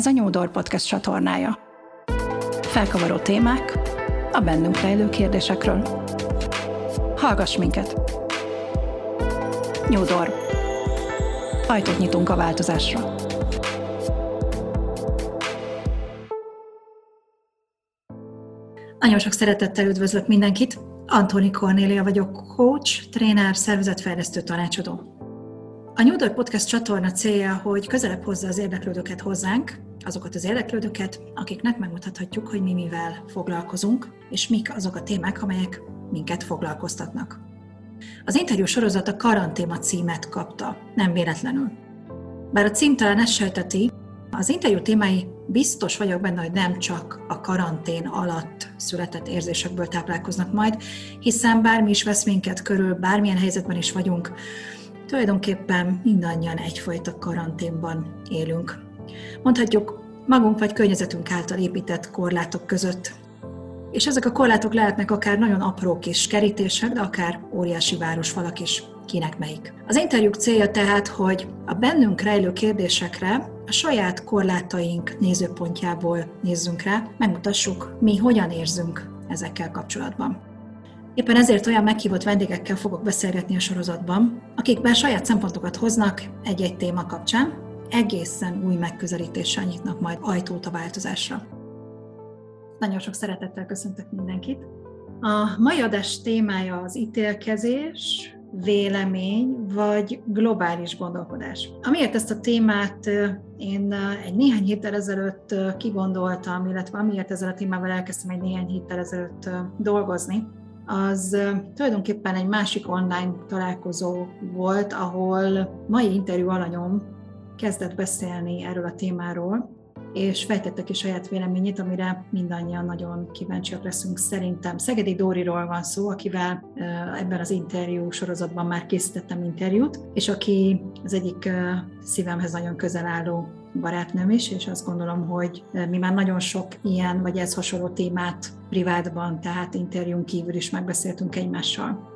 Ez a Nyúdor Podcast csatornája. Felkavaró témák a bennünk rejlő kérdésekről. Hallgass minket! Nyúdor. Ajtót nyitunk a változásra. Nagyon sok szeretettel üdvözlök mindenkit! Antoni Kornélia vagyok, coach, tréner, szervezetfejlesztő tanácsadó. A New Door Podcast csatorna célja, hogy közelebb hozza az érdeklődőket hozzánk, azokat az érdeklődőket, akiknek megmutathatjuk, hogy mi mivel foglalkozunk, és mik azok a témák, amelyek minket foglalkoztatnak. Az interjú sorozat a karantéma címet kapta, nem véletlenül. Bár a cím talán ezt sejteti, az interjú témái biztos vagyok benne, hogy nem csak a karantén alatt született érzésekből táplálkoznak majd, hiszen bármi is vesz minket körül, bármilyen helyzetben is vagyunk, tulajdonképpen mindannyian egyfajta karanténban élünk. Mondhatjuk, magunk vagy környezetünk által épített korlátok között. És ezek a korlátok lehetnek akár nagyon apró kis kerítések, de akár óriási városfalak is, kinek melyik. Az interjúk célja tehát, hogy a bennünk rejlő kérdésekre a saját korlátaink nézőpontjából nézzünk rá, megmutassuk, mi hogyan érzünk ezekkel kapcsolatban. Éppen ezért olyan meghívott vendégekkel fogok beszélgetni a sorozatban, akik bár saját szempontokat hoznak egy-egy téma kapcsán, egészen új megközelítéssel nyitnak majd ajtót a változásra. Nagyon sok szeretettel köszöntök mindenkit. A mai adás témája az ítélkezés, vélemény vagy globális gondolkodás. Amiért ezt a témát én egy néhány héttel ezelőtt kigondoltam, illetve amiért ezzel a témával elkezdtem egy néhány héttel ezelőtt dolgozni, az tulajdonképpen egy másik online találkozó volt, ahol mai interjú alanyom kezdett beszélni erről a témáról, és fejtette ki saját véleményét, amire mindannyian nagyon kíváncsiak leszünk szerintem. Szegedi Dóriról van szó, akivel ebben az interjú sorozatban már készítettem interjút, és aki az egyik szívemhez nagyon közel álló barátnőm is, és azt gondolom, hogy mi már nagyon sok ilyen vagy ez hasonló témát privátban, tehát interjún kívül is megbeszéltünk egymással.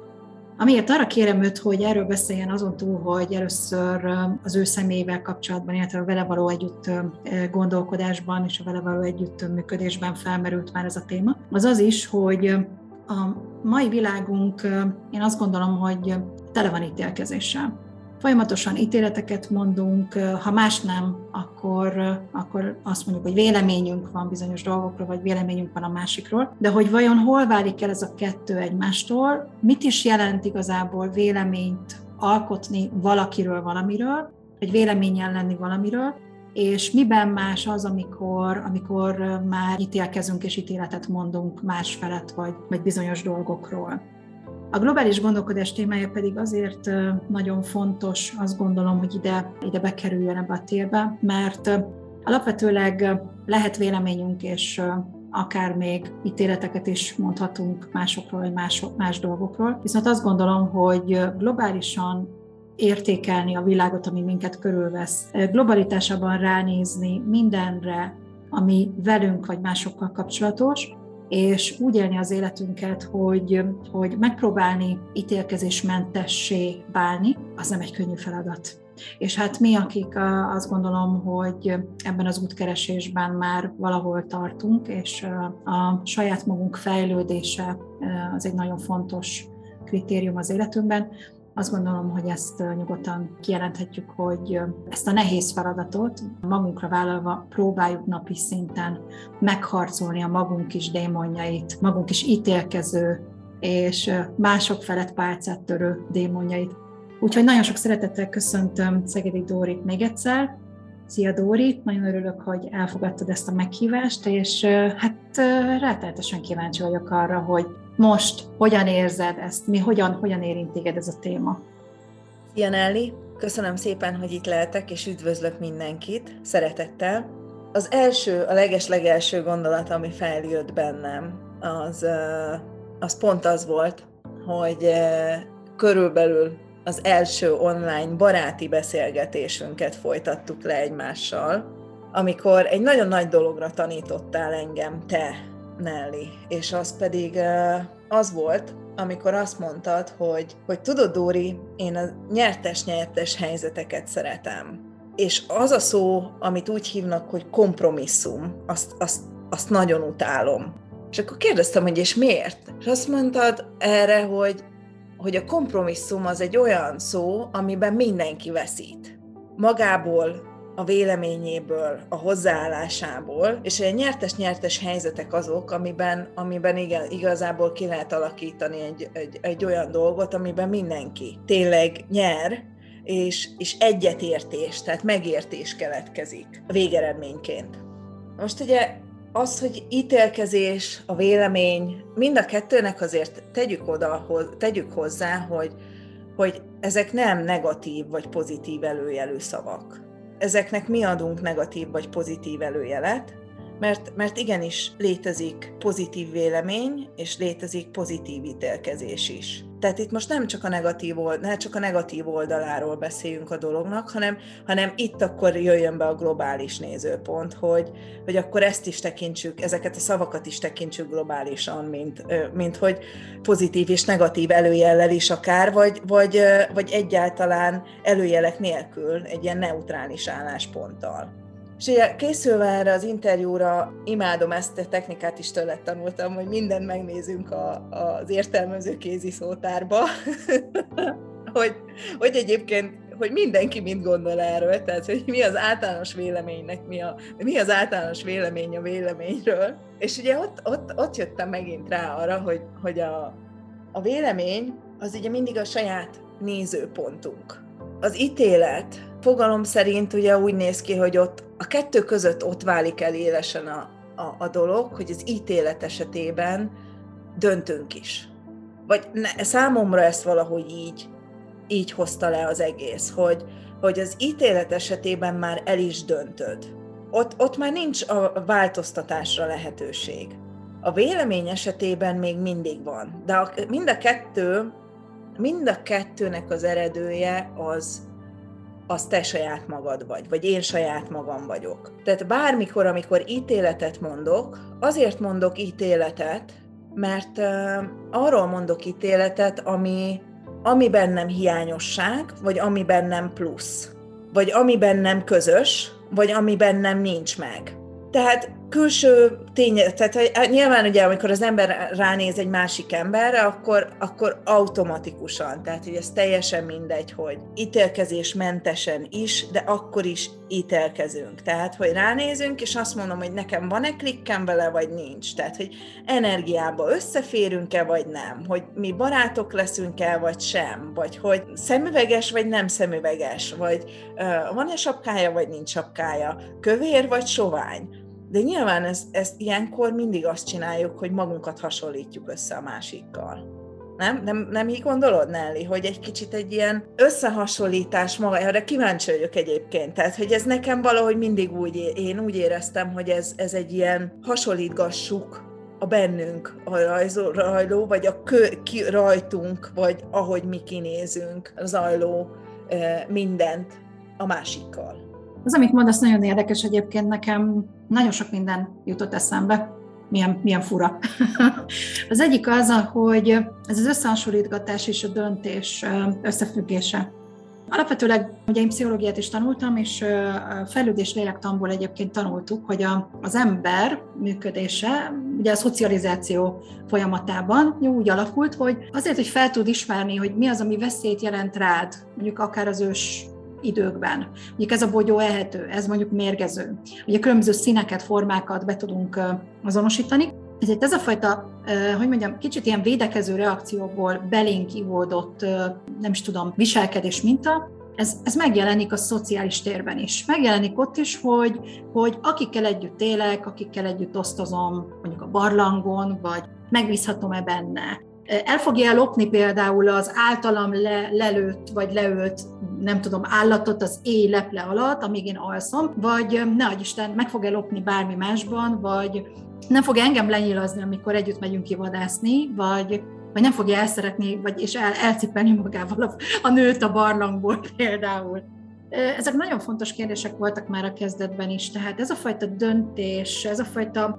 Amiért arra kérem őt, hogy erről beszéljen azon túl, hogy először az ő személyével kapcsolatban, illetve a vele való együtt gondolkodásban és a vele való együtt működésben felmerült már ez a téma, az az is, hogy a mai világunk, én azt gondolom, hogy tele van ítélkezéssel folyamatosan ítéleteket mondunk, ha más nem, akkor, akkor azt mondjuk, hogy véleményünk van bizonyos dolgokról, vagy véleményünk van a másikról, de hogy vajon hol válik el ez a kettő egymástól, mit is jelent igazából véleményt alkotni valakiről, valamiről, egy véleményen lenni valamiről, és miben más az, amikor, amikor már ítélkezünk és ítéletet mondunk más felett, vagy, vagy bizonyos dolgokról. A globális gondolkodás témája pedig azért nagyon fontos, azt gondolom, hogy ide, ide bekerüljön ebbe a térbe, mert alapvetőleg lehet véleményünk, és akár még ítéleteket is mondhatunk másokról, vagy más, más dolgokról. Viszont azt gondolom, hogy globálisan értékelni a világot, ami minket körülvesz, globalitásában ránézni mindenre, ami velünk vagy másokkal kapcsolatos, és úgy élni az életünket, hogy, hogy megpróbálni ítélkezésmentessé válni, az nem egy könnyű feladat. És hát mi, akik azt gondolom, hogy ebben az útkeresésben már valahol tartunk, és a saját magunk fejlődése az egy nagyon fontos kritérium az életünkben, azt gondolom, hogy ezt nyugodtan kijelenthetjük, hogy ezt a nehéz feladatot magunkra vállalva próbáljuk napi szinten megharcolni a magunk is démonjait, magunk is ítélkező és mások felett pálcát törő démonjait. Úgyhogy nagyon sok szeretettel köszöntöm Szegedi Dórit még egyszer. Szia Dóri, nagyon örülök, hogy elfogadtad ezt a meghívást, és hát ráteltesen kíváncsi vagyok arra, hogy most hogyan érzed ezt, mi hogyan, hogyan érint téged ez a téma? Szia Nelly, köszönöm szépen, hogy itt lehetek, és üdvözlök mindenkit, szeretettel. Az első, a leges-legelső gondolat, ami feljött bennem, az, az pont az volt, hogy körülbelül az első online baráti beszélgetésünket folytattuk le egymással, amikor egy nagyon nagy dologra tanítottál engem te, Nelly, és az pedig az volt, amikor azt mondtad, hogy, hogy tudod, Dóri, én a nyertes-nyertes helyzeteket szeretem. és az a szó, amit úgy hívnak, hogy kompromisszum, azt, azt, azt nagyon utálom. És akkor kérdeztem, hogy és miért? És azt mondtad erre, hogy, hogy a kompromisszum az egy olyan szó, amiben mindenki veszít. Magából, a véleményéből, a hozzáállásából, és egy nyertes-nyertes helyzetek azok, amiben, amiben igen, igazából ki lehet alakítani egy, egy, egy olyan dolgot, amiben mindenki tényleg nyer, és, és egyetértés, tehát megértés keletkezik a végeredményként. Most ugye az, hogy ítélkezés, a vélemény, mind a kettőnek azért tegyük oda, tegyük hozzá, hogy, hogy ezek nem negatív vagy pozitív előjelű szavak ezeknek mi adunk negatív vagy pozitív előjelet, mert, mert igenis létezik pozitív vélemény, és létezik pozitív ítélkezés is. Tehát itt most nem csak a negatív, ne csak a negatív oldaláról beszéljünk a dolognak, hanem, hanem itt akkor jöjjön be a globális nézőpont, hogy, hogy akkor ezt is tekintsük, ezeket a szavakat is tekintsük globálisan, mint, mint hogy pozitív és negatív előjellel is akár, vagy, vagy, vagy egyáltalán előjelek nélkül egy ilyen neutrális állásponttal. És ugye készülve erre az interjúra, imádom ezt a technikát is tőle tanultam, hogy mindent megnézünk a, az értelmező kézi szótárba, hogy, hogy egyébként hogy mindenki mit gondol erről, tehát hogy mi az általános véleménynek, mi, a, mi az általános vélemény a véleményről. És ugye ott, ott, ott jöttem megint rá arra, hogy, hogy a, a vélemény az ugye mindig a saját nézőpontunk. Az ítélet fogalom szerint ugye úgy néz ki, hogy ott a kettő között ott válik el élesen a, a, a dolog, hogy az ítélet esetében döntünk is. Vagy ne, számomra ezt valahogy így, így hozta le az egész, hogy, hogy az ítélet esetében már el is döntöd. Ott, ott már nincs a változtatásra lehetőség. A vélemény esetében még mindig van, de a, mind a kettő, mind a kettőnek az eredője az, az te saját magad vagy, vagy én saját magam vagyok. Tehát bármikor, amikor ítéletet mondok, azért mondok ítéletet, mert uh, arról mondok ítéletet, ami, ami bennem hiányosság, vagy ami bennem plusz, vagy ami bennem közös, vagy ami bennem nincs meg. Tehát külső tény, tehát hát nyilván ugye, amikor az ember ránéz egy másik emberre, akkor, akkor automatikusan, tehát hogy ez teljesen mindegy, hogy ítélkezés mentesen is, de akkor is ítélkezünk. Tehát, hogy ránézünk, és azt mondom, hogy nekem van-e klikkem vele, vagy nincs. Tehát, hogy energiába összeférünk-e, vagy nem. Hogy mi barátok leszünk-e, vagy sem. Vagy hogy szemüveges, vagy nem szemüveges. Vagy uh, van-e sapkája, vagy nincs sapkája. Kövér, vagy sovány de nyilván ez, ezt ilyenkor mindig azt csináljuk, hogy magunkat hasonlítjuk össze a másikkal. Nem? Nem, nem így gondolod, Nelly, hogy egy kicsit egy ilyen összehasonlítás maga, erre kíváncsi vagyok egyébként, tehát hogy ez nekem valahogy mindig úgy, én úgy éreztem, hogy ez, ez egy ilyen hasonlítgassuk a bennünk a rajzó, vagy a kö, ki, rajtunk, vagy ahogy mi kinézünk, zajló mindent a másikkal. Az, amit mondasz, nagyon érdekes egyébként nekem, nagyon sok minden jutott eszembe, milyen, milyen fura. az egyik az, hogy ez az összehasonlítgatás és a döntés összefüggése. Alapvetőleg ugye én pszichológiát is tanultam, és fejlődés lélektanból egyébként tanultuk, hogy a, az ember működése, ugye a szocializáció folyamatában úgy alakult, hogy azért, hogy fel tud ismerni, hogy mi az, ami veszélyt jelent rád, mondjuk akár az ős időkben. Mondjuk ez a bogyó ehető, ez mondjuk mérgező. Ugye különböző színeket, formákat be tudunk azonosítani. Ezért ez a fajta, hogy mondjam, kicsit ilyen védekező reakcióból belénk ivódott, nem is tudom, viselkedés minta, ez, ez megjelenik a szociális térben is. Megjelenik ott is, hogy, hogy akikkel együtt élek, akikkel együtt osztozom, mondjuk a barlangon, vagy megbízhatom-e benne, el fogja lopni például az általam le, lelőtt vagy leölt, nem tudom, állatot az éj leple alatt, amíg én alszom, vagy ne Isten, meg fog-e lopni bármi másban, vagy nem fog engem lenyilazni, amikor együtt megyünk kivadászni, vagy, vagy nem fogja elszeretni, vagy és el, elcipelni magával a, a nőt a barlangból például. Ezek nagyon fontos kérdések voltak már a kezdetben is, tehát ez a fajta döntés, ez a fajta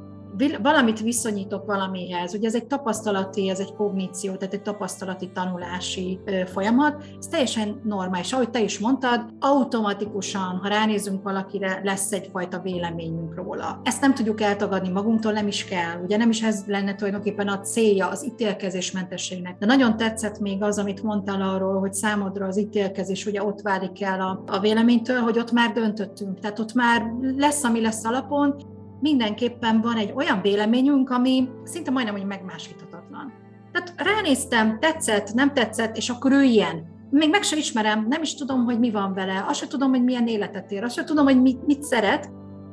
valamit viszonyítok valamihez, ugye ez egy tapasztalati, ez egy kogníció, tehát egy tapasztalati tanulási folyamat, ez teljesen normális. Ahogy te is mondtad, automatikusan, ha ránézünk valakire, lesz egyfajta véleményünk róla. Ezt nem tudjuk eltagadni magunktól, nem is kell. Ugye nem is ez lenne tulajdonképpen a célja az ítélkezésmentességnek. De nagyon tetszett még az, amit mondtál arról, hogy számodra az ítélkezés ugye ott válik el a, a véleménytől, hogy ott már döntöttünk. Tehát ott már lesz, ami lesz alapon, mindenképpen van egy olyan véleményünk, ami szinte majdnem, hogy megmásíthatatlan. Tehát ránéztem, tetszett, nem tetszett, és akkor ő ilyen. Még meg sem ismerem, nem is tudom, hogy mi van vele, azt sem tudom, hogy milyen életet ér, azt sem tudom, hogy mit, mit szeret,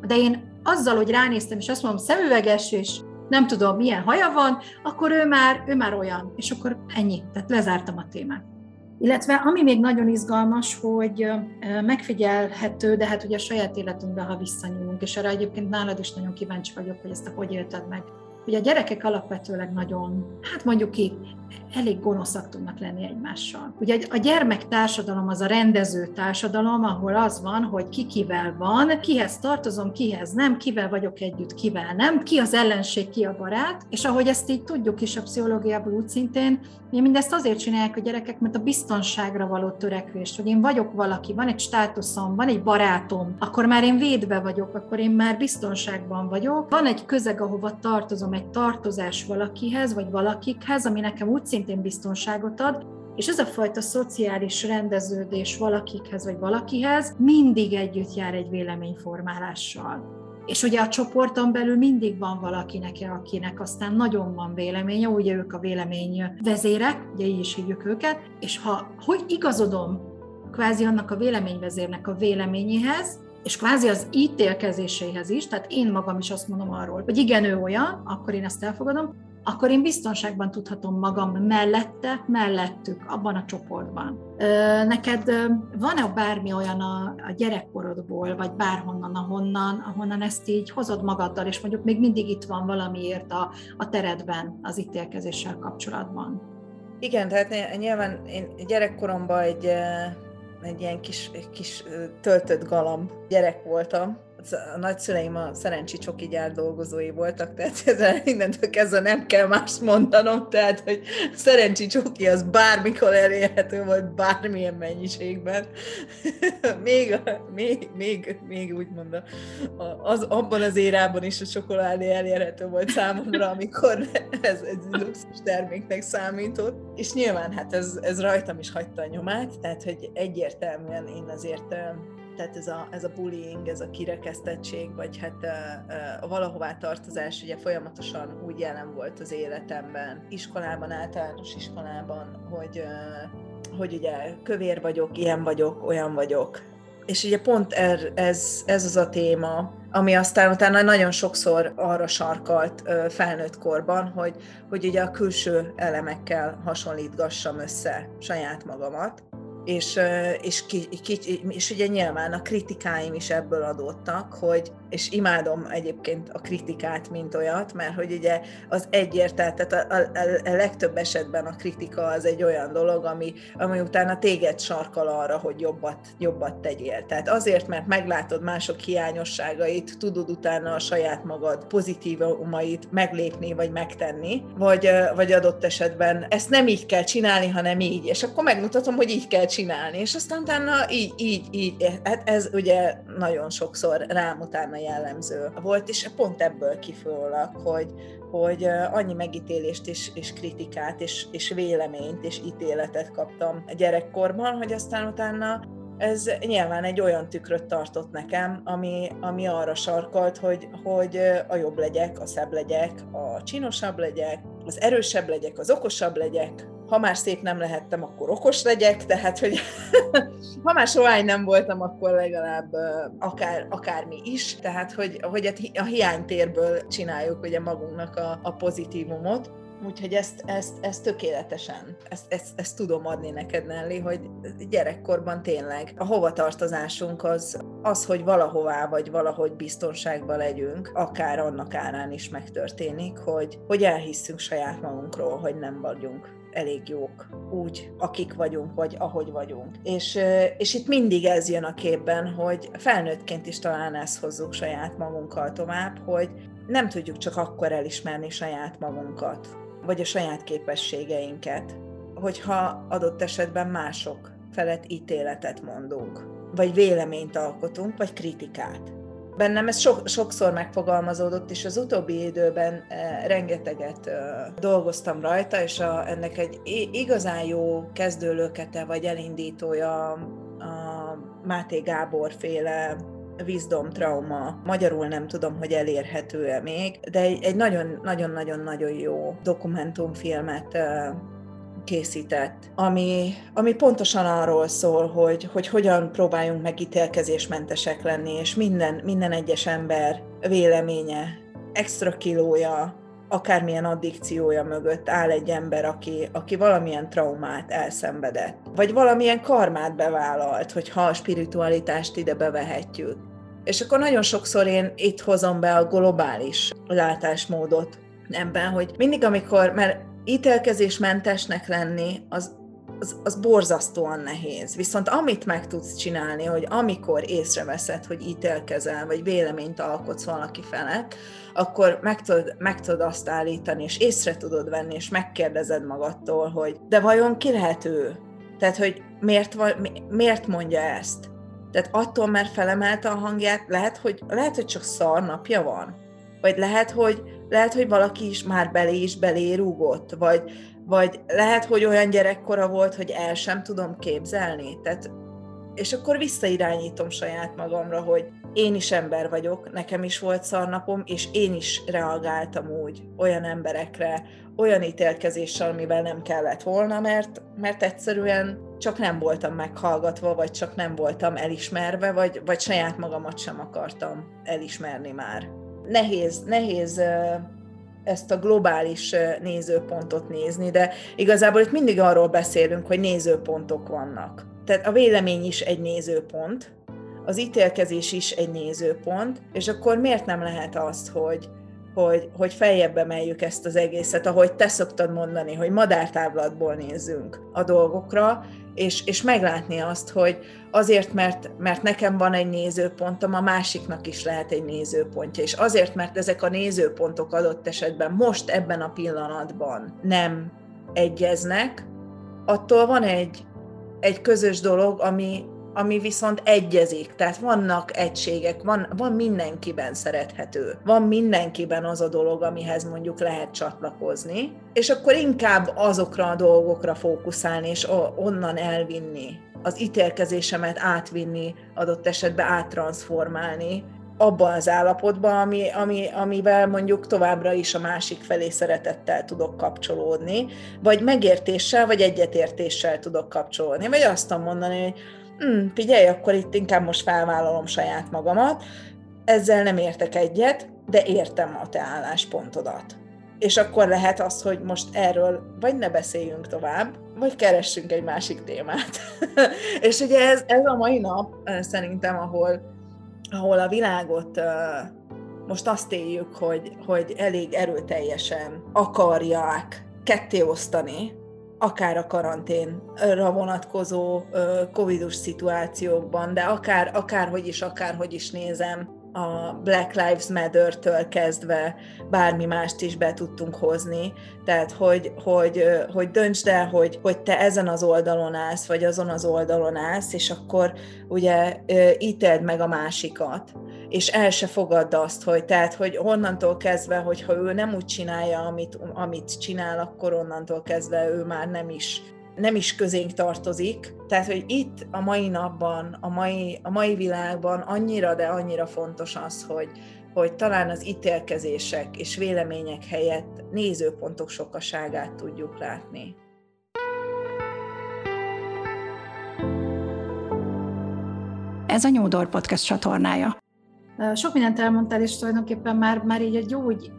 de én azzal, hogy ránéztem, és azt mondom, szemüveges, és nem tudom, milyen haja van, akkor ő már, ő már olyan, és akkor ennyi, tehát lezártam a témát. Illetve ami még nagyon izgalmas, hogy megfigyelhető, de hát ugye a saját életünkbe, ha visszanyúlunk, és erre egyébként nálad is nagyon kíváncsi vagyok, hogy ezt a hogy élted meg. Ugye a gyerekek alapvetőleg nagyon, hát mondjuk ki, elég gonoszak tudnak lenni egymással. Ugye a gyermek társadalom az a rendező társadalom, ahol az van, hogy ki kivel van, kihez tartozom, kihez nem, kivel vagyok együtt, kivel nem, ki az ellenség, ki a barát, és ahogy ezt így tudjuk is a pszichológiából úgy szintén, mi mindezt azért csinálják a gyerekek, mert a biztonságra való törekvést, hogy én vagyok valaki, van egy státuszom, van egy barátom, akkor már én védve vagyok, akkor én már biztonságban vagyok, van egy közeg, ahova tartozom, egy tartozás valakihez, vagy valakikhez, ami nekem úgy szintén biztonságot ad, és ez a fajta szociális rendeződés valakikhez vagy valakihez mindig együtt jár egy véleményformálással. És ugye a csoporton belül mindig van valakinek, akinek aztán nagyon van véleménye, ugye ők a vélemény vezérek, ugye így is hívjuk őket, és ha hogy igazodom kvázi annak a véleményvezérnek a véleményéhez, és kvázi az ítélkezéséhez is, tehát én magam is azt mondom arról, hogy igen, ő olyan, akkor én ezt elfogadom, akkor én biztonságban tudhatom magam mellette, mellettük, abban a csoportban. Neked van-e bármi olyan a, a gyerekkorodból, vagy bárhonnan, ahonnan, ahonnan ezt így hozod magaddal, és mondjuk még mindig itt van valamiért a, a teredben az ítélkezéssel kapcsolatban? Igen, tehát nyilván én gyerekkoromban egy, egy ilyen kis, kis töltött galamb gyerek voltam, a nagyszüleim a szerencsi csoki gyár dolgozói voltak, tehát ezzel mindentől kezdve nem kell mást mondanom, tehát hogy szerencsi csoki az bármikor elérhető volt, bármilyen mennyiségben. még, még, még, még úgymond az, abban az érában is a csokoládé elérhető volt számomra, amikor ez egy luxus terméknek számított. És nyilván hát ez, ez rajtam is hagyta a nyomát, tehát hogy egyértelműen én azért tehát ez a, ez a bullying, ez a kirekesztettség, vagy hát uh, uh, valahová tartozás ugye folyamatosan úgy jelen volt az életemben, iskolában, általános iskolában, hogy, uh, hogy ugye kövér vagyok, ilyen vagyok, olyan vagyok. És ugye pont er, ez, ez az a téma, ami aztán utána nagyon sokszor arra sarkalt felnőtt korban, hogy, hogy ugye a külső elemekkel hasonlítgassam össze saját magamat, és, és, ki, ki, és ugye nyilván a kritikáim is ebből adódtak, hogy, és imádom egyébként a kritikát, mint olyat, mert hogy ugye az egyértelmű, tehát a, a, a legtöbb esetben a kritika az egy olyan dolog, ami, ami utána téged sarkal arra, hogy jobbat, jobbat tegyél. Tehát azért, mert meglátod mások hiányosságait, tudod utána a saját magad pozitívumait meglépni, vagy megtenni, vagy, vagy adott esetben ezt nem így kell csinálni, hanem így, és akkor megmutatom, hogy így kell csinálni, és aztán utána így, így, így, hát ez ugye nagyon sokszor rám utána jellemző volt, és pont ebből kifolyólag, hogy, hogy annyi megítélést és, és kritikát és, és véleményt és ítéletet kaptam gyerekkorban, hogy aztán utána ez nyilván egy olyan tükröt tartott nekem, ami, ami arra sarkalt, hogy, hogy a jobb legyek, a szebb legyek, a csinosabb legyek, az erősebb legyek, az okosabb legyek, ha már szép nem lehettem, akkor okos legyek, tehát, hogy ha már sohány nem voltam, akkor legalább akár, akármi is, tehát, hogy, hogy a hiánytérből csináljuk ugye magunknak a, a pozitívumot, Úgyhogy ezt, ezt, ezt tökéletesen, ezt, ezt, ezt tudom adni neked, Nelly, hogy gyerekkorban tényleg a hovatartozásunk az, az, hogy valahová vagy valahogy biztonságban legyünk, akár annak árán is megtörténik, hogy, hogy elhisszünk saját magunkról, hogy nem vagyunk elég jók úgy, akik vagyunk, vagy ahogy vagyunk. És, és itt mindig ez jön a képben, hogy felnőttként is talán ezt hozzuk saját magunkkal tovább, hogy nem tudjuk csak akkor elismerni saját magunkat, vagy a saját képességeinket, hogyha adott esetben mások felett ítéletet mondunk, vagy véleményt alkotunk, vagy kritikát. Bennem ez sok, sokszor megfogalmazódott, és az utóbbi időben e, rengeteget e, dolgoztam rajta, és a, ennek egy igazán jó kezdőlökete vagy elindítója a Máté Gábor féle Wisdom Trauma, magyarul nem tudom, hogy elérhető-e még, de egy nagyon-nagyon-nagyon jó dokumentumfilmet készített, ami, ami pontosan arról szól, hogy, hogy hogyan próbáljunk meg ítélkezésmentesek lenni, és minden, minden egyes ember véleménye, extra kilója, akármilyen addikciója mögött áll egy ember, aki, aki valamilyen traumát elszenvedett, vagy valamilyen karmát bevállalt, hogyha a spiritualitást ide bevehetjük. És akkor nagyon sokszor én itt hozom be a globális látásmódot ebben, hogy mindig, amikor, mert ítélkezésmentesnek lenni, az, az, az borzasztóan nehéz. Viszont amit meg tudsz csinálni, hogy amikor észreveszed, hogy ítélkezel, vagy véleményt alkotsz valaki felett, akkor meg tudod, meg tudod azt állítani, és észre tudod venni, és megkérdezed magadtól, hogy de vajon ki lehet ő? Tehát, hogy miért, miért mondja ezt? Tehát attól, mert felemelte a hangját, lehet, hogy, lehet, hogy csak szar napja van. Vagy lehet, hogy, lehet, hogy valaki is már belé is belé rúgott, vagy, vagy lehet, hogy olyan gyerekkora volt, hogy el sem tudom képzelni. Tehát, és akkor visszairányítom saját magamra, hogy én is ember vagyok, nekem is volt szarnapom, és én is reagáltam úgy olyan emberekre, olyan ítélkezéssel, amivel nem kellett volna, mert, mert egyszerűen csak nem voltam meghallgatva, vagy csak nem voltam elismerve, vagy, vagy saját magamat sem akartam elismerni már. Nehéz, nehéz ezt a globális nézőpontot nézni, de igazából itt mindig arról beszélünk, hogy nézőpontok vannak. Tehát a vélemény is egy nézőpont, az ítélkezés is egy nézőpont, és akkor miért nem lehet azt, hogy, hogy, hogy feljebb emeljük ezt az egészet, ahogy te szoktad mondani, hogy madártávlatból nézzünk a dolgokra, és, és meglátni azt, hogy azért, mert, mert nekem van egy nézőpontom, a másiknak is lehet egy nézőpontja, és azért, mert ezek a nézőpontok adott esetben most ebben a pillanatban nem egyeznek, attól van egy, egy közös dolog, ami, ami viszont egyezik, tehát vannak egységek, van, van mindenkiben szerethető, van mindenkiben az a dolog, amihez mondjuk lehet csatlakozni, és akkor inkább azokra a dolgokra fókuszálni, és onnan elvinni, az ítélkezésemet átvinni, adott esetben áttransformálni, abban az állapotban, ami, ami, amivel mondjuk továbbra is a másik felé szeretettel tudok kapcsolódni, vagy megértéssel, vagy egyetértéssel tudok kapcsolódni, vagy azt tudom mondani, hogy hm, figyelj, akkor itt inkább most felvállalom saját magamat, ezzel nem értek egyet, de értem a te álláspontodat. És akkor lehet az, hogy most erről vagy ne beszéljünk tovább, vagy keressünk egy másik témát. és ugye ez, ez a mai nap szerintem, ahol, ahol a világot most azt éljük, hogy, hogy elég erőteljesen akarják ketté osztani akár a karanténra vonatkozó covidus szituációkban, de akár, akárhogy is, akárhogy is nézem, a Black Lives Matter-től kezdve bármi mást is be tudtunk hozni. Tehát, hogy, hogy, hogy döntsd el, hogy, hogy te ezen az oldalon állsz, vagy azon az oldalon állsz, és akkor ugye ítéld meg a másikat és el se fogadd azt, hogy tehát, hogy onnantól kezdve, hogyha ő nem úgy csinálja, amit, amit csinál, akkor onnantól kezdve ő már nem is nem is közénk tartozik. Tehát, hogy itt a mai napban, a mai, a mai világban annyira, de annyira fontos az, hogy, hogy talán az ítélkezések és vélemények helyett nézőpontok sokaságát tudjuk látni. Ez a Nyúdor Podcast csatornája. Sok mindent elmondtál, és tulajdonképpen már, már így a, gyógy,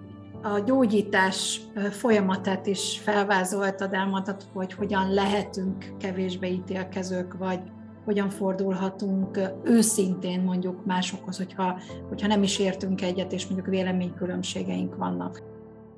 a gyógyítás folyamatát is felvázoltad, elmondtad, hogy hogyan lehetünk kevésbé ítélkezők, vagy hogyan fordulhatunk őszintén mondjuk másokhoz, hogyha, hogyha nem is értünk egyet, és mondjuk véleménykülönbségeink vannak.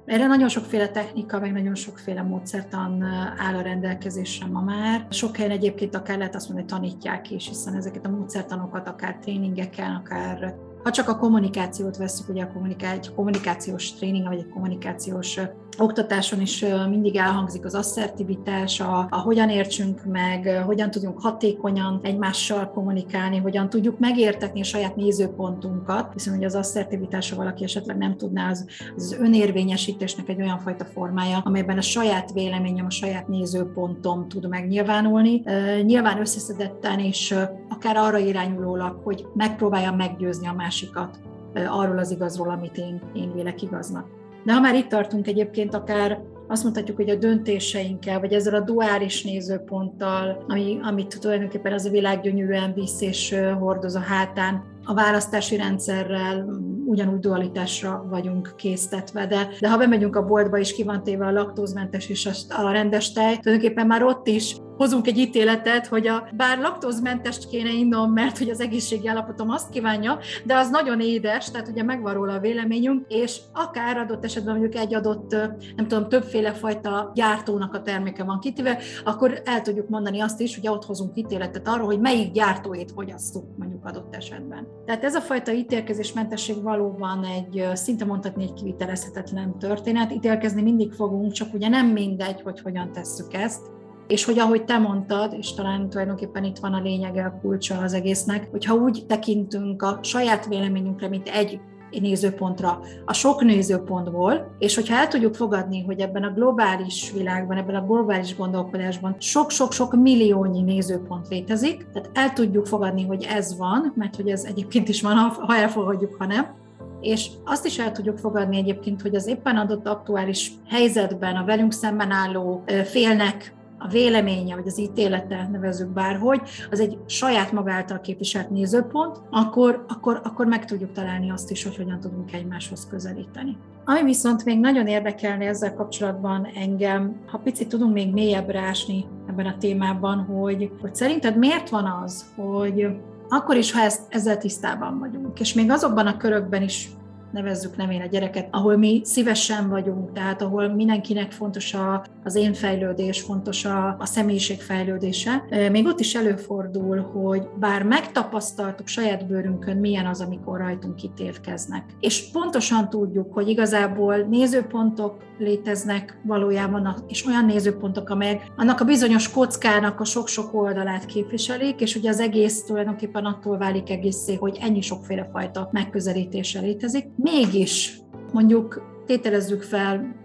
Erre nagyon sokféle technika, meg nagyon sokféle módszertan áll a rendelkezésre ma már. Sok helyen egyébként akár lehet azt mondani, hogy tanítják is, hiszen ezeket a módszertanokat akár tréningeken, akár ha csak a kommunikációt veszük, ugye a kommuniká- egy kommunikációs tréning, vagy egy kommunikációs oktatáson is mindig elhangzik az asszertivitás, a, a hogyan értsünk meg, hogyan tudjunk hatékonyan egymással kommunikálni, hogyan tudjuk megértetni a saját nézőpontunkat, hiszen ugye az asszertivitás, ha valaki esetleg nem tudná, az, az önérvényesítésnek egy olyan fajta formája, amelyben a saját véleményem, a saját nézőpontom tud megnyilvánulni. Nyilván összeszedetten és akár arra irányulólag, hogy megpróbáljam meggyőzni a másikat arról az igazról, amit én, én vélek igaznak. De ha már itt tartunk egyébként, akár azt mondhatjuk, hogy a döntéseinkkel, vagy ezzel a duális nézőponttal, ami, amit tulajdonképpen az a világ gyönyörűen visz és hordoz a hátán, a választási rendszerrel ugyanúgy dualitásra vagyunk késztetve, de, de ha bemegyünk a boltba, és ki van téve a laktózmentes és a, a rendes tej, tulajdonképpen már ott is hozunk egy ítéletet, hogy a, bár laktózmentest kéne innom, mert hogy az egészségi állapotom azt kívánja, de az nagyon édes, tehát ugye megvan róla a véleményünk, és akár adott esetben mondjuk egy adott, nem tudom, többféle fajta gyártónak a terméke van kitéve, akkor el tudjuk mondani azt is, hogy ott hozunk ítéletet arról, hogy melyik gyártóét fogyasszuk mondjuk adott esetben. Tehát ez a fajta ítélkezésmentesség valóban egy szinte mondhatni egy kivitelezhetetlen történet. Ítélkezni mindig fogunk, csak ugye nem mindegy, hogy hogyan tesszük ezt. És hogy ahogy te mondtad, és talán tulajdonképpen itt van a lényege, a kulcsa az egésznek, hogyha úgy tekintünk a saját véleményünkre, mint egy nézőpontra a sok nézőpontból, és hogyha el tudjuk fogadni, hogy ebben a globális világban, ebben a globális gondolkodásban sok-sok-sok milliónyi nézőpont létezik, tehát el tudjuk fogadni, hogy ez van, mert hogy ez egyébként is van, ha elfogadjuk, ha nem, és azt is el tudjuk fogadni egyébként, hogy az éppen adott aktuális helyzetben a velünk szemben álló félnek a véleménye, vagy az ítélete, nevezzük bárhogy, az egy saját maga által képviselt nézőpont, akkor, akkor, akkor meg tudjuk találni azt is, hogy hogyan tudunk egymáshoz közelíteni. Ami viszont még nagyon érdekelne ezzel kapcsolatban engem, ha picit tudunk még mélyebbre ásni ebben a témában, hogy, hogy szerinted miért van az, hogy akkor is, ha ezt, ezzel tisztában vagyunk, és még azokban a körökben is nevezzük nevén a gyereket, ahol mi szívesen vagyunk, tehát ahol mindenkinek fontos a, az én fejlődés, fontos a, a személyiség fejlődése. Még ott is előfordul, hogy bár megtapasztaltuk saját bőrünkön, milyen az, amikor rajtunk ítélkeznek. És pontosan tudjuk, hogy igazából nézőpontok léteznek valójában, és olyan nézőpontok, amelyek annak a bizonyos kockának a sok-sok oldalát képviselik, és ugye az egész tulajdonképpen attól válik egészé, hogy ennyi sokféle fajta megközelítése létezik. Mégis mondjuk tételezzük fel,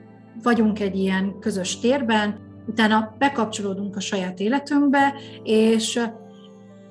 vagyunk egy ilyen közös térben, utána bekapcsolódunk a saját életünkbe, és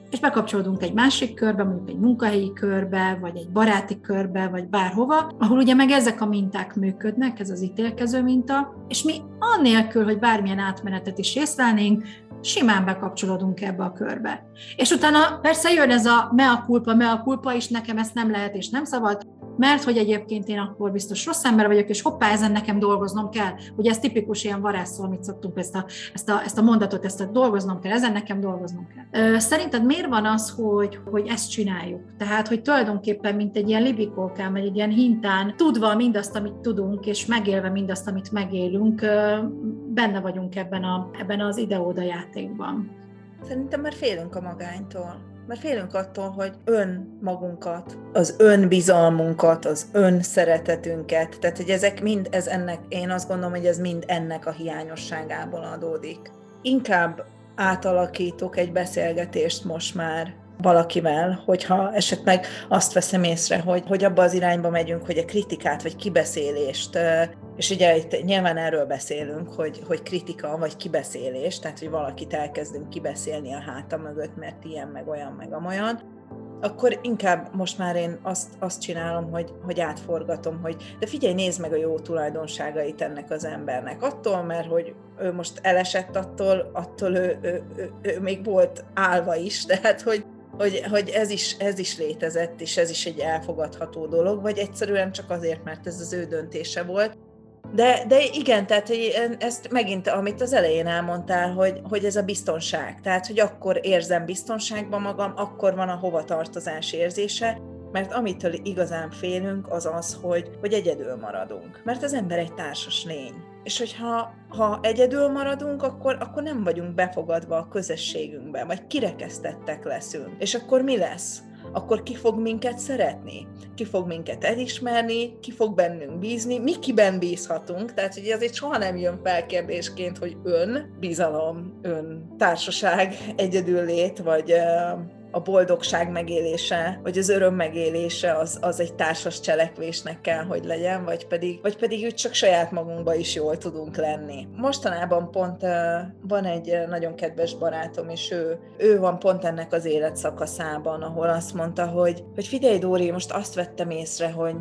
és bekapcsolódunk egy másik körbe, mondjuk egy munkahelyi körbe, vagy egy baráti körbe, vagy bárhova, ahol ugye meg ezek a minták működnek, ez az ítélkező minta, és mi annélkül, hogy bármilyen átmenetet is észlelnénk, simán bekapcsolódunk ebbe a körbe. És utána persze jön ez a mea culpa, mea culpa, és nekem ezt nem lehet és nem szabad, mert hogy egyébként én akkor biztos rossz ember vagyok, és hoppá, ezen nekem dolgoznom kell. Ugye ez tipikus ilyen varázsszó, amit szoktunk ezt a, ezt, a, ezt a mondatot, ezt a dolgoznom kell, ezen nekem dolgoznom kell. Szerinted miért van az, hogy, hogy ezt csináljuk? Tehát, hogy tulajdonképpen, mint egy ilyen libikókán, vagy egy ilyen hintán, tudva mindazt, amit tudunk, és megélve mindazt, amit megélünk, benne vagyunk ebben, a, ebben az ide-oda játékban. Szerintem már félünk a magánytól mert félünk attól, hogy ön magunkat, az önbizalmunkat, az ön szeretetünket, tehát hogy ezek mind, ez ennek, én azt gondolom, hogy ez mind ennek a hiányosságából adódik. Inkább átalakítok egy beszélgetést most már valakivel, hogyha esetleg azt veszem észre, hogy, hogy abba az irányba megyünk, hogy a kritikát vagy kibeszélést, és ugye itt nyilván erről beszélünk, hogy, hogy kritika vagy kibeszélés, tehát hogy valakit elkezdünk kibeszélni a háta mögött, mert ilyen, meg olyan, meg amolyan, akkor inkább most már én azt, azt csinálom, hogy, hogy átforgatom, hogy de figyelj, nézd meg a jó tulajdonságait ennek az embernek. Attól, mert hogy ő most elesett attól, attól ő, ő, ő, ő még volt állva is, tehát hogy, hogy, hogy ez, is, ez is létezett, és ez is egy elfogadható dolog, vagy egyszerűen csak azért, mert ez az ő döntése volt. De, de igen, tehát hogy ezt megint, amit az elején elmondtál, hogy, hogy ez a biztonság. Tehát, hogy akkor érzem biztonságban magam, akkor van a hovatartozás érzése, mert amitől igazán félünk, az az, hogy, hogy egyedül maradunk. Mert az ember egy társas lény. És hogyha ha egyedül maradunk, akkor, akkor nem vagyunk befogadva a közösségünkbe, vagy kirekesztettek leszünk. És akkor mi lesz? akkor ki fog minket szeretni? Ki fog minket elismerni? Ki fog bennünk bízni? Mi kiben bízhatunk? Tehát ugye azért soha nem jön fel kérdésként, hogy ön, bizalom, ön, társaság, egyedüllét, vagy a boldogság megélése, vagy az öröm megélése az, az egy társas cselekvésnek kell, hogy legyen, vagy pedig, vagy pedig úgy csak saját magunkba is jól tudunk lenni. Mostanában pont van egy nagyon kedves barátom, és ő, ő van pont ennek az életszakaszában, ahol azt mondta, hogy, hogy figyelj Dóri, most azt vettem észre, hogy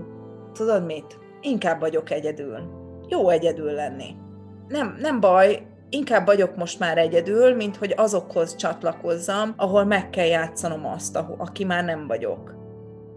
tudod mit? Inkább vagyok egyedül. Jó egyedül lenni. Nem, nem baj, inkább vagyok most már egyedül, mint hogy azokhoz csatlakozzam, ahol meg kell játszanom azt, aki már nem vagyok.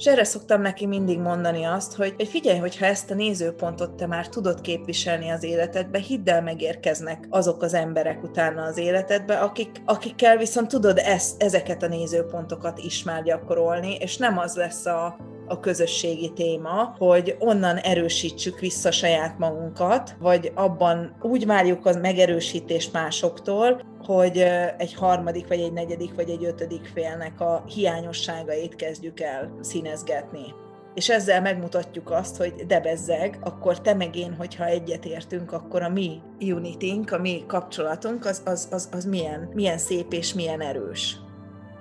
És erre szoktam neki mindig mondani azt, hogy, hogy figyelj, hogyha ezt a nézőpontot te már tudod képviselni az életedbe, hidd el, megérkeznek azok az emberek utána az életedbe, akik, akikkel viszont tudod ezt, ezeket a nézőpontokat is már gyakorolni, és nem az lesz a, a közösségi téma, hogy onnan erősítsük vissza saját magunkat, vagy abban úgy várjuk az megerősítést másoktól, hogy egy harmadik, vagy egy negyedik, vagy egy ötödik félnek a hiányosságait kezdjük el színezgetni. És ezzel megmutatjuk azt, hogy debezzeg, akkor te meg én, hogyha egyetértünk, akkor a mi unitink, a mi kapcsolatunk, az, az, az, az milyen, milyen szép és milyen erős.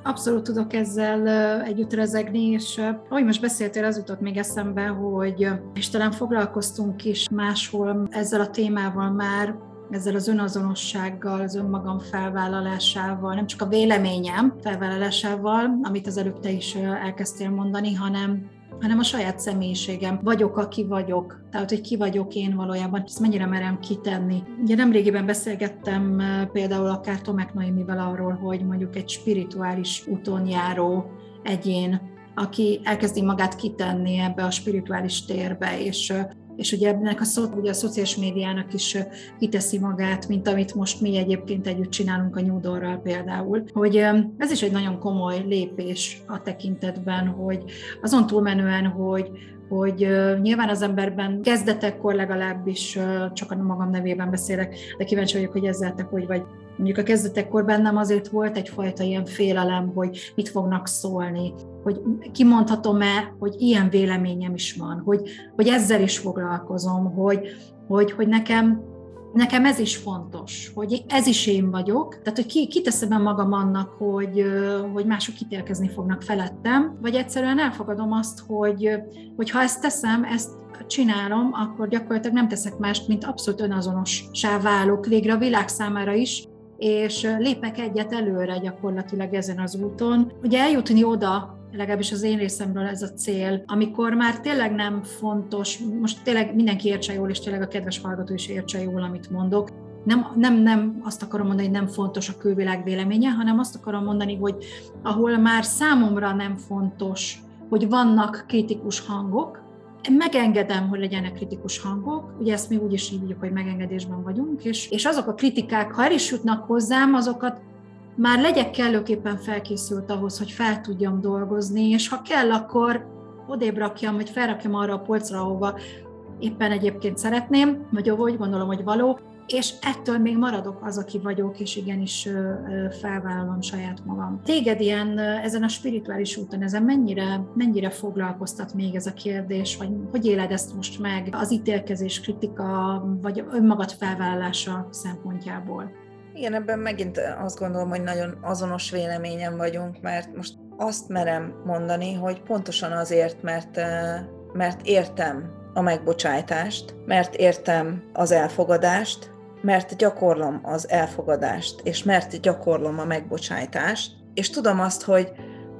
Abszolút tudok ezzel együtt rezegni, és ahogy most beszéltél, az jutott még eszembe, hogy és talán foglalkoztunk is máshol ezzel a témával már, ezzel az önazonossággal, az önmagam felvállalásával, nem csak a véleményem felvállalásával, amit az előbb te is elkezdtél mondani, hanem hanem a saját személyiségem. Vagyok, aki vagyok. Tehát, hogy ki vagyok én valójában, ezt mennyire merem kitenni. Ugye nemrégiben beszélgettem például akár Tomek Noémivel arról, hogy mondjuk egy spirituális úton járó egyén, aki elkezdi magát kitenni ebbe a spirituális térbe, és és ugye ennek a, szó, ugye a szociális médiának is kiteszi magát, mint amit most mi egyébként együtt csinálunk a Nyúdorral például, hogy ez is egy nagyon komoly lépés a tekintetben, hogy azon túlmenően, hogy, hogy nyilván az emberben kezdetekkor legalábbis csak a magam nevében beszélek, de kíváncsi vagyok, hogy ezzel te hogy vagy. Mondjuk a kezdetekkor bennem azért volt egyfajta ilyen félelem, hogy mit fognak szólni, hogy kimondhatom-e, hogy ilyen véleményem is van, hogy, hogy ezzel is foglalkozom, hogy, hogy, hogy nekem nekem ez is fontos, hogy ez is én vagyok, tehát hogy ki, kiteszem magam annak, hogy, hogy mások kitélkezni fognak felettem, vagy egyszerűen elfogadom azt, hogy, hogy ha ezt teszem, ezt csinálom, akkor gyakorlatilag nem teszek mást, mint abszolút önazonossá válok végre a világ számára is, és lépek egyet előre gyakorlatilag ezen az úton. Ugye eljutni oda, legalábbis az én részemről ez a cél, amikor már tényleg nem fontos, most tényleg mindenki értse jól, és tényleg a kedves hallgató is értse jól, amit mondok, nem, nem, nem azt akarom mondani, hogy nem fontos a külvilág véleménye, hanem azt akarom mondani, hogy ahol már számomra nem fontos, hogy vannak kritikus hangok, megengedem, hogy legyenek kritikus hangok, ugye ezt mi úgy is hívjuk, hogy megengedésben vagyunk, és, és azok a kritikák, ha el is jutnak hozzám, azokat már legyek kellőképpen felkészült ahhoz, hogy fel tudjam dolgozni, és ha kell, akkor odébb rakjam, vagy felrakjam arra a polcra, ahova éppen egyébként szeretném, vagy ahol úgy gondolom, hogy való, és ettől még maradok az, aki vagyok, és igenis felvállalom saját magam. Téged ilyen ezen a spirituális úton, ezen mennyire, mennyire foglalkoztat még ez a kérdés, vagy hogy éled ezt most meg az ítélkezés, kritika, vagy önmagad felvállalása szempontjából? Igen, ebben megint azt gondolom, hogy nagyon azonos véleményem vagyunk, mert most azt merem mondani, hogy pontosan azért, mert, mert értem a megbocsájtást, mert értem az elfogadást, mert gyakorlom az elfogadást, és mert gyakorlom a megbocsájtást, és tudom azt, hogy,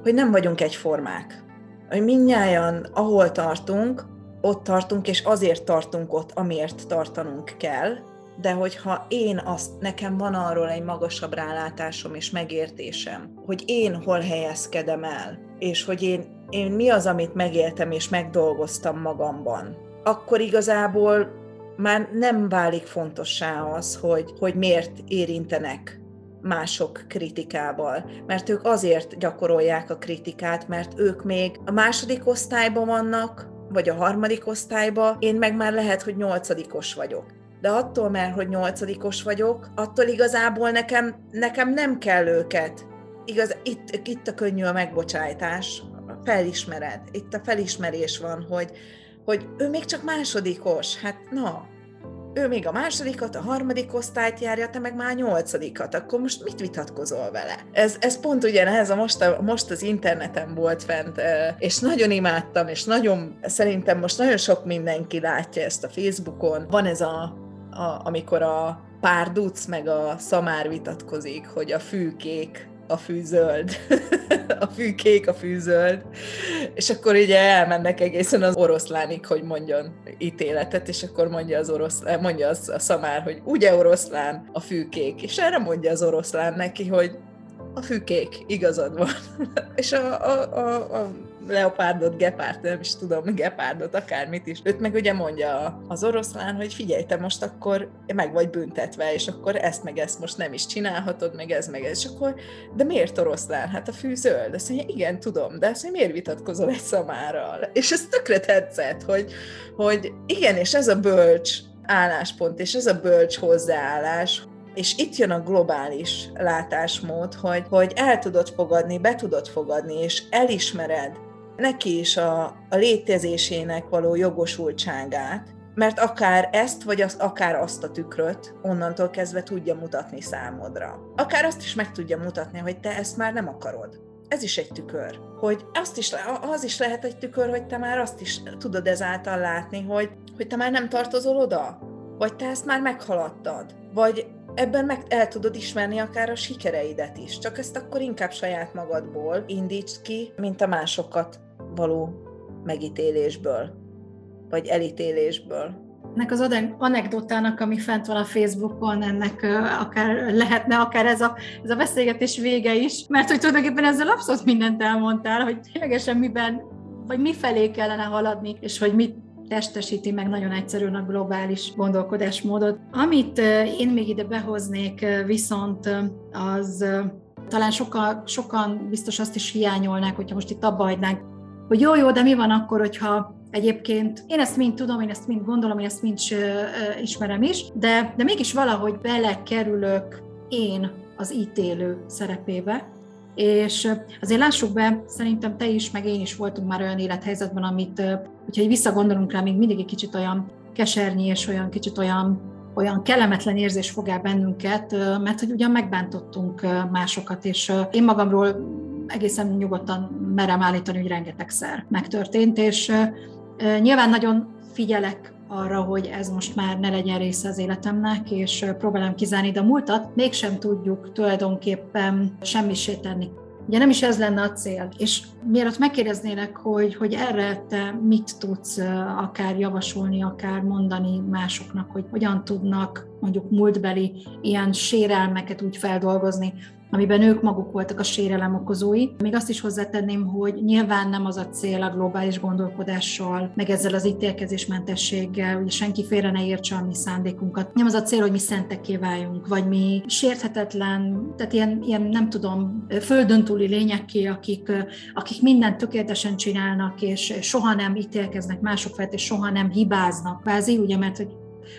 hogy nem vagyunk egyformák. Hogy minnyáján, ahol tartunk, ott tartunk, és azért tartunk ott, amiért tartanunk kell, de hogyha én azt, nekem van arról egy magasabb rálátásom és megértésem, hogy én hol helyezkedem el, és hogy én, én mi az, amit megéltem és megdolgoztam magamban, akkor igazából már nem válik fontossá az, hogy, hogy miért érintenek mások kritikával. Mert ők azért gyakorolják a kritikát, mert ők még a második osztályban vannak, vagy a harmadik osztályban, én meg már lehet, hogy nyolcadikos vagyok. De attól, mert hogy nyolcadikos vagyok, attól igazából nekem, nekem nem kell őket. Igaz, itt, itt a könnyű a megbocsájtás, felismered, itt a felismerés van, hogy, hogy ő még csak másodikos, hát na, ő még a másodikat, a harmadik osztályt járja, te meg már a nyolcadikat, akkor most mit vitatkozol vele? Ez, ez pont ugyanez, a most, a, most az interneten volt fent, és nagyon imádtam, és nagyon, szerintem most nagyon sok mindenki látja ezt a Facebookon. Van ez a, a amikor a pár duc meg a szamár vitatkozik, hogy a fű kék, a fű zöld. a fű kék, a fű zöld. És akkor ugye elmennek egészen az oroszlánig, hogy mondjon ítéletet, és akkor mondja az oroszlán, mondja az a szamár, hogy ugye oroszlán, a fű kék. És erre mondja az oroszlán neki, hogy a fűkék, igazad van. és a, a, a, a leopárdot, gepárt, nem is tudom, gepárdot, akármit is. Őt meg ugye mondja az oroszlán, hogy figyelj, te most akkor meg vagy büntetve, és akkor ezt meg ezt most nem is csinálhatod, meg ez meg ez, és akkor, de miért oroszlán? Hát a fű zöld. Azt mondja, igen, tudom, de azt mondja, miért vitatkozol egy szamárral? És ez tökre tetszett, hogy, hogy igen, és ez a bölcs álláspont, és ez a bölcs hozzáállás, és itt jön a globális látásmód, hogy, hogy el tudod fogadni, be tudod fogadni, és elismered neki is a, a létezésének való jogosultságát, mert akár ezt, vagy az, akár azt a tükröt onnantól kezdve tudja mutatni számodra. Akár azt is meg tudja mutatni, hogy te ezt már nem akarod. Ez is egy tükör. Hogy azt is, az is lehet egy tükör, hogy te már azt is tudod ezáltal látni, hogy, hogy te már nem tartozol oda, vagy te ezt már meghaladtad, vagy ebben meg el tudod ismerni akár a sikereidet is, csak ezt akkor inkább saját magadból indítsd ki, mint a másokat való megítélésből, vagy elítélésből. Ennek az anekdotának, ami fent van a Facebookon, ennek akár lehetne akár ez a, ez a beszélgetés vége is, mert hogy tulajdonképpen ezzel abszolút mindent elmondtál, hogy ténylegesen miben, vagy mi felé kellene haladni, és hogy mit testesíti meg nagyon egyszerűen a globális gondolkodásmódot. Amit én még ide behoznék viszont az talán sokan, sokan biztos azt is hiányolnák, hogyha most itt abba hagynánk, hogy jó, jó, de mi van akkor, hogyha Egyébként én ezt mind tudom, én ezt mind gondolom, én ezt mind ismerem is, de, de mégis valahogy belekerülök én az ítélő szerepébe, és azért lássuk be, szerintem te is, meg én is voltunk már olyan élethelyzetben, amit, hogyha visszagondolunk rá, még mindig egy kicsit olyan kesernyű és olyan kicsit olyan olyan kellemetlen érzés fog el bennünket, mert hogy ugyan megbántottunk másokat, és én magamról egészen nyugodtan merem állítani, hogy rengetegszer megtörtént, és nyilván nagyon figyelek arra, hogy ez most már ne legyen része az életemnek, és próbálom kizárni, de a múltat mégsem tudjuk tulajdonképpen semmisé tenni. Ugye nem is ez lenne a cél. És mielőtt megkérdeznélek, hogy, hogy erre te mit tudsz akár javasolni, akár mondani másoknak, hogy hogyan tudnak mondjuk múltbeli ilyen sérelmeket úgy feldolgozni, amiben ők maguk voltak a sérelem okozói. Még azt is hozzátenném, hogy nyilván nem az a cél a globális gondolkodással, meg ezzel az ítélkezésmentességgel, hogy senki félre ne értse a mi szándékunkat. Nem az a cél, hogy mi szentekké váljunk, vagy mi sérthetetlen, tehát ilyen, ilyen nem tudom, földön túli lényekké, akik, akik mindent tökéletesen csinálnak, és soha nem ítélkeznek mások felett, és soha nem hibáznak. Kvázi, ugye, mert hogy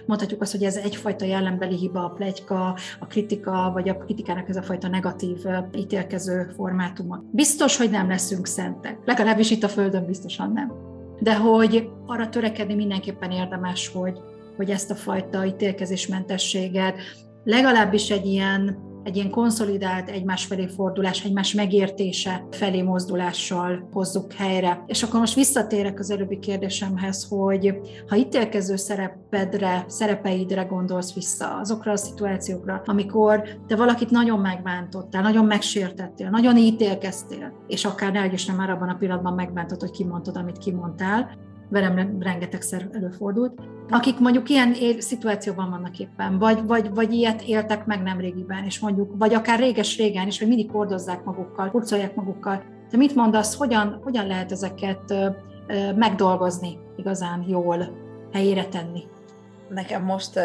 mondhatjuk azt, hogy ez egyfajta jellembeli hiba, a plegyka, a kritika, vagy a kritikának ez a fajta negatív ítélkező formátuma. Biztos, hogy nem leszünk szentek. Legalábbis itt a Földön biztosan nem. De hogy arra törekedni mindenképpen érdemes, hogy, hogy ezt a fajta ítélkezésmentességet legalábbis egy ilyen egy ilyen konszolidált egymás felé fordulás, egymás megértése felé mozdulással hozzuk helyre. És akkor most visszatérek az előbbi kérdésemhez, hogy ha ítélkező szerepedre, szerepeidre gondolsz vissza, azokra a szituációkra, amikor te valakit nagyon megbántottál, nagyon megsértettél, nagyon ítélkeztél, és akár ne is nem már abban a pillanatban megbántott, hogy kimondtad, amit kimondtál, velem rengetegszer előfordult, akik mondjuk ilyen szituációban vannak éppen, vagy, vagy, vagy ilyet éltek meg nem régiben, és mondjuk, vagy akár réges-régen is, hogy mindig hordozzák magukkal, kurcolják magukkal. Te mit mondasz, hogyan, hogyan lehet ezeket megdolgozni igazán jól, helyére tenni? Nekem most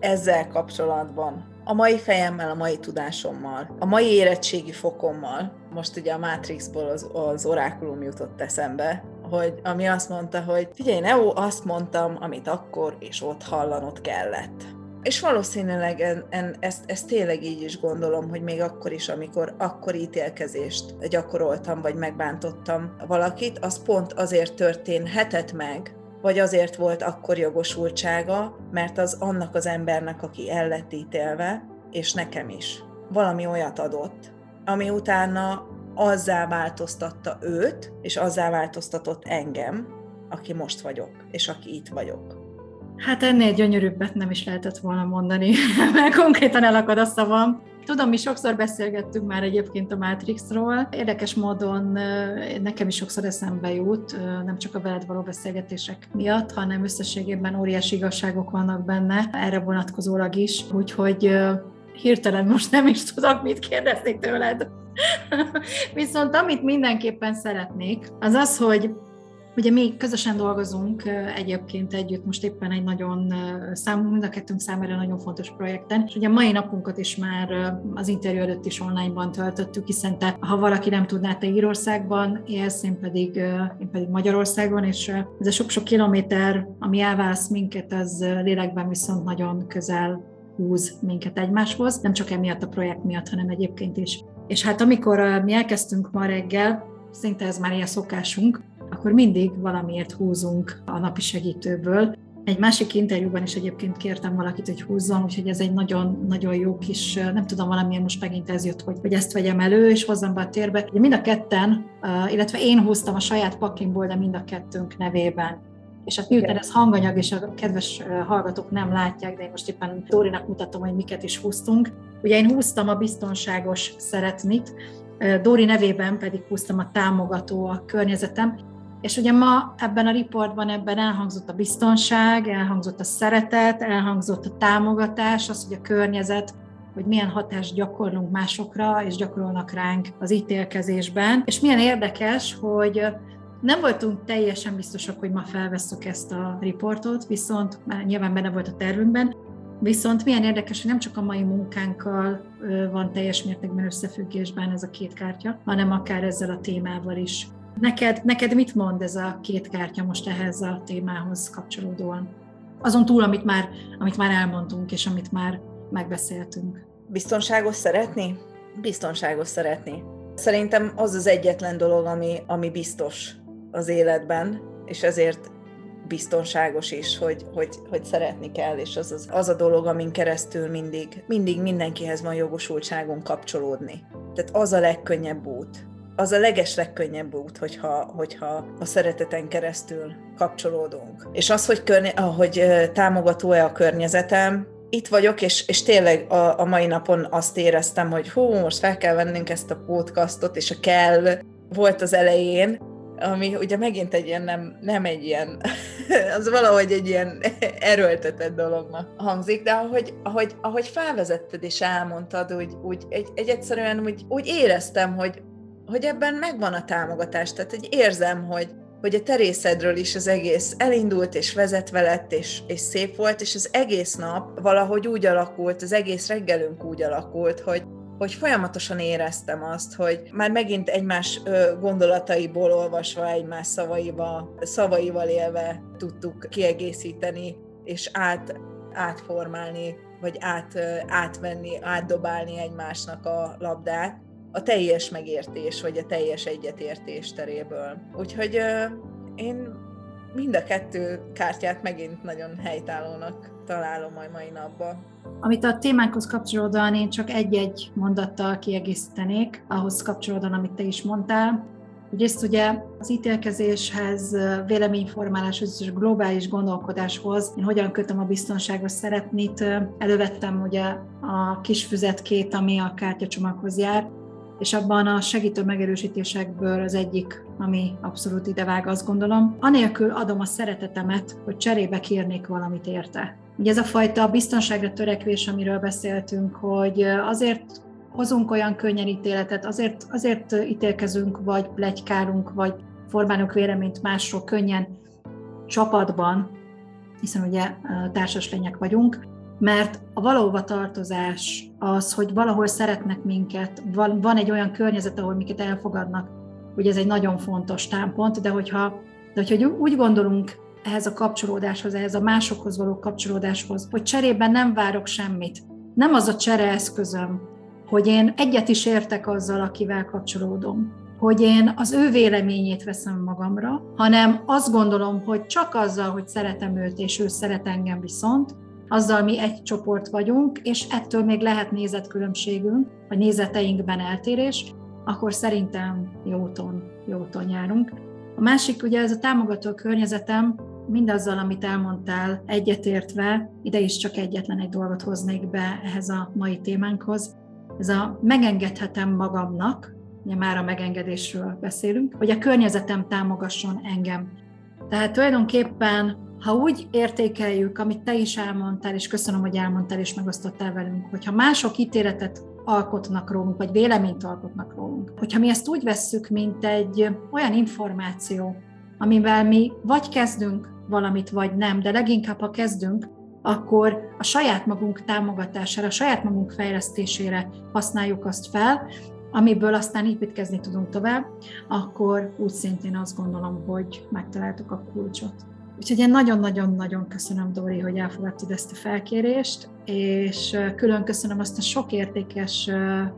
ezzel kapcsolatban a mai fejemmel, a mai tudásommal, a mai érettségi fokommal, most ugye a Matrixból az, az orákulum jutott eszembe, hogy ami azt mondta, hogy figyelj, Neo, azt mondtam, amit akkor és ott hallanod kellett. És valószínűleg en, en, ezt, ezt tényleg így is gondolom, hogy még akkor is, amikor akkor ítélkezést gyakoroltam, vagy megbántottam valakit, az pont azért történhetett meg, vagy azért volt akkor jogosultsága, mert az annak az embernek, aki el lett ítélve, és nekem is valami olyat adott, ami utána azzá változtatta őt, és azzá változtatott engem, aki most vagyok, és aki itt vagyok. Hát ennél gyönyörűbbet nem is lehetett volna mondani, mert konkrétan elakad a szavam. Tudom, mi sokszor beszélgettünk már egyébként a Matrixról. Érdekes módon nekem is sokszor eszembe jut, nem csak a veled való beszélgetések miatt, hanem összességében óriási igazságok vannak benne, erre vonatkozólag is. Úgyhogy hirtelen most nem is tudok mit kérdezni tőled. Viszont amit mindenképpen szeretnék, az az, hogy Ugye mi közösen dolgozunk egyébként együtt, most éppen egy nagyon szám, mind a kettőnk számára nagyon fontos projekten, és ugye a mai napunkat is már az interjú előtt is onlineban töltöttük, hiszen te, ha valaki nem tudná, te Írországban élsz, én pedig, én pedig Magyarországon, és ez a sok-sok kilométer, ami elválasz minket, az lélekben viszont nagyon közel húz minket egymáshoz, nem csak emiatt a projekt miatt, hanem egyébként is. És hát amikor mi elkezdtünk ma reggel, szinte ez már ilyen szokásunk, akkor mindig valamiért húzunk a napi segítőből. Egy másik interjúban is egyébként kértem valakit, hogy húzzon, úgyhogy ez egy nagyon, nagyon jó kis, nem tudom, valamilyen most megint ez jött, hogy, hogy ezt vegyem elő, és hozzam be a térbe. Ugye mind a ketten, illetve én húztam a saját paklimból, de mind a kettőnk nevében. És hát miután ez hanganyag, és a kedves hallgatók nem látják, de én most éppen Dórinak mutatom, hogy miket is húztunk. Ugye én húztam a biztonságos szeretnit, Dóri nevében pedig húztam a támogató a környezetem, és ugye ma ebben a riportban ebben elhangzott a biztonság, elhangzott a szeretet, elhangzott a támogatás, az, hogy a környezet, hogy milyen hatást gyakorlunk másokra, és gyakorolnak ránk az ítélkezésben. És milyen érdekes, hogy nem voltunk teljesen biztosak, hogy ma felvesszük ezt a riportot, viszont már nyilván benne volt a tervünkben, viszont milyen érdekes, hogy nem csak a mai munkánkkal van teljes mértékben összefüggésben ez a két kártya, hanem akár ezzel a témával is. Neked, neked mit mond ez a két kártya most ehhez a témához kapcsolódóan? Azon túl, amit már, amit már elmondtunk, és amit már megbeszéltünk. Biztonságos szeretni? Biztonságos szeretni. Szerintem az az egyetlen dolog, ami, ami biztos az életben, és ezért biztonságos is, hogy, hogy, hogy szeretni kell, és az, az, az a dolog, amin keresztül mindig, mindig mindenkihez van jogosultságunk kapcsolódni. Tehát az a legkönnyebb út az a leges legkönnyebb út, hogyha, hogyha a szereteten keresztül kapcsolódunk. És az, hogy, környe, hogy támogató-e a környezetem, itt vagyok, és, és tényleg a, a mai napon azt éreztem, hogy hú, most fel kell vennünk ezt a podcastot, és a kell volt az elején, ami ugye megint egy ilyen, nem, nem egy ilyen, az valahogy egy ilyen erőltetett dolognak hangzik, de ahogy, ahogy, ahogy felvezetted és elmondtad, úgy, úgy egy, egy egyszerűen úgy, úgy éreztem, hogy, hogy ebben megvan a támogatás, tehát hogy érzem, hogy, hogy a terészedről is az egész elindult, és vezetve lett, és, és szép volt, és az egész nap valahogy úgy alakult, az egész reggelünk úgy alakult, hogy, hogy folyamatosan éreztem azt, hogy már megint egymás gondolataiból olvasva, egymás szavaival, szavaival élve tudtuk kiegészíteni, és át, átformálni, vagy át, átvenni, átdobálni egymásnak a labdát a teljes megértés, vagy a teljes egyetértés teréből. Úgyhogy én mind a kettő kártyát megint nagyon helytállónak találom majd mai napban. Amit a témánkhoz kapcsolódóan én csak egy-egy mondattal kiegészítenék, ahhoz kapcsolódóan, amit te is mondtál. ezt ugye az ítélkezéshez, véleményformáláshoz és globális gondolkodáshoz én hogyan kötöm a biztonságos szeretnit, elővettem ugye a kis füzetkét, ami a kártyacsomaghoz jár, és abban a segítő megerősítésekből az egyik, ami abszolút idevág, azt gondolom, anélkül adom a szeretetemet, hogy cserébe kérnék valamit érte. Ugye ez a fajta biztonságra törekvés, amiről beszéltünk, hogy azért hozunk olyan könnyen ítéletet, azért, azért ítélkezünk, vagy plegykálunk, vagy formálunk véleményt másról könnyen csapatban, hiszen ugye társas lények vagyunk, mert a valóba tartozás az, hogy valahol szeretnek minket, van, van egy olyan környezet, ahol minket elfogadnak, hogy ez egy nagyon fontos támpont, de hogyha, de hogyha úgy gondolunk ehhez a kapcsolódáshoz, ehhez a másokhoz való kapcsolódáshoz, hogy cserében nem várok semmit. Nem az a csereeszközöm, hogy én egyet is értek azzal, akivel kapcsolódom, hogy én az ő véleményét veszem magamra, hanem azt gondolom, hogy csak azzal, hogy szeretem őt, és ő szeret engem viszont, azzal mi egy csoport vagyunk, és ettől még lehet nézetkülönbségünk, vagy nézeteinkben eltérés, akkor szerintem jó úton, jó úton járunk. A másik ugye ez a támogató környezetem, mindazzal, amit elmondtál, egyetértve, ide is csak egyetlen egy dolgot hoznék be ehhez a mai témánkhoz. Ez a megengedhetem magamnak, ugye már a megengedésről beszélünk, hogy a környezetem támogasson engem. Tehát tulajdonképpen, ha úgy értékeljük, amit te is elmondtál, és köszönöm, hogy elmondtál és megosztottál velünk, hogyha mások ítéletet alkotnak rólunk, vagy véleményt alkotnak rólunk. Hogyha mi ezt úgy vesszük, mint egy olyan információ, amivel mi vagy kezdünk valamit, vagy nem, de leginkább, ha kezdünk, akkor a saját magunk támogatására, a saját magunk fejlesztésére használjuk azt fel, amiből aztán építkezni tudunk tovább, akkor úgy szintén azt gondolom, hogy megtaláltuk a kulcsot. Úgyhogy én nagyon-nagyon-nagyon köszönöm, Dori, hogy elfogadtad ezt a felkérést, és külön köszönöm azt a sok értékes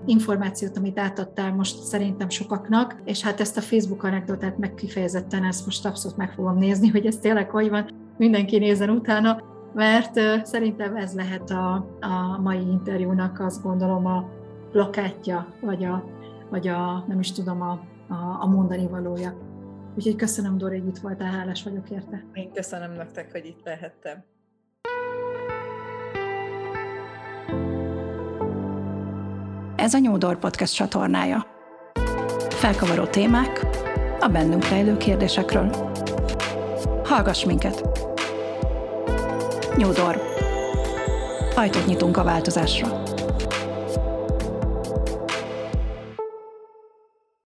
információt, amit átadtál most szerintem sokaknak, és hát ezt a Facebook anekdotát meg kifejezetten ezt most abszolút meg fogom nézni, hogy ez tényleg hogy van, mindenki nézen utána, mert szerintem ez lehet a, a mai interjúnak azt gondolom a plakátja, vagy a, vagy a nem is tudom, a, a, a mondani valója. Úgyhogy köszönöm, Dori, hogy itt voltál, hálás vagyok érte. Én köszönöm nektek, hogy itt lehettem. Ez a Nyúdor Podcast csatornája. Felkavaró témák a bennünk rejlő kérdésekről. Hallgass minket! Nyúdor. Ajtót nyitunk a változásra.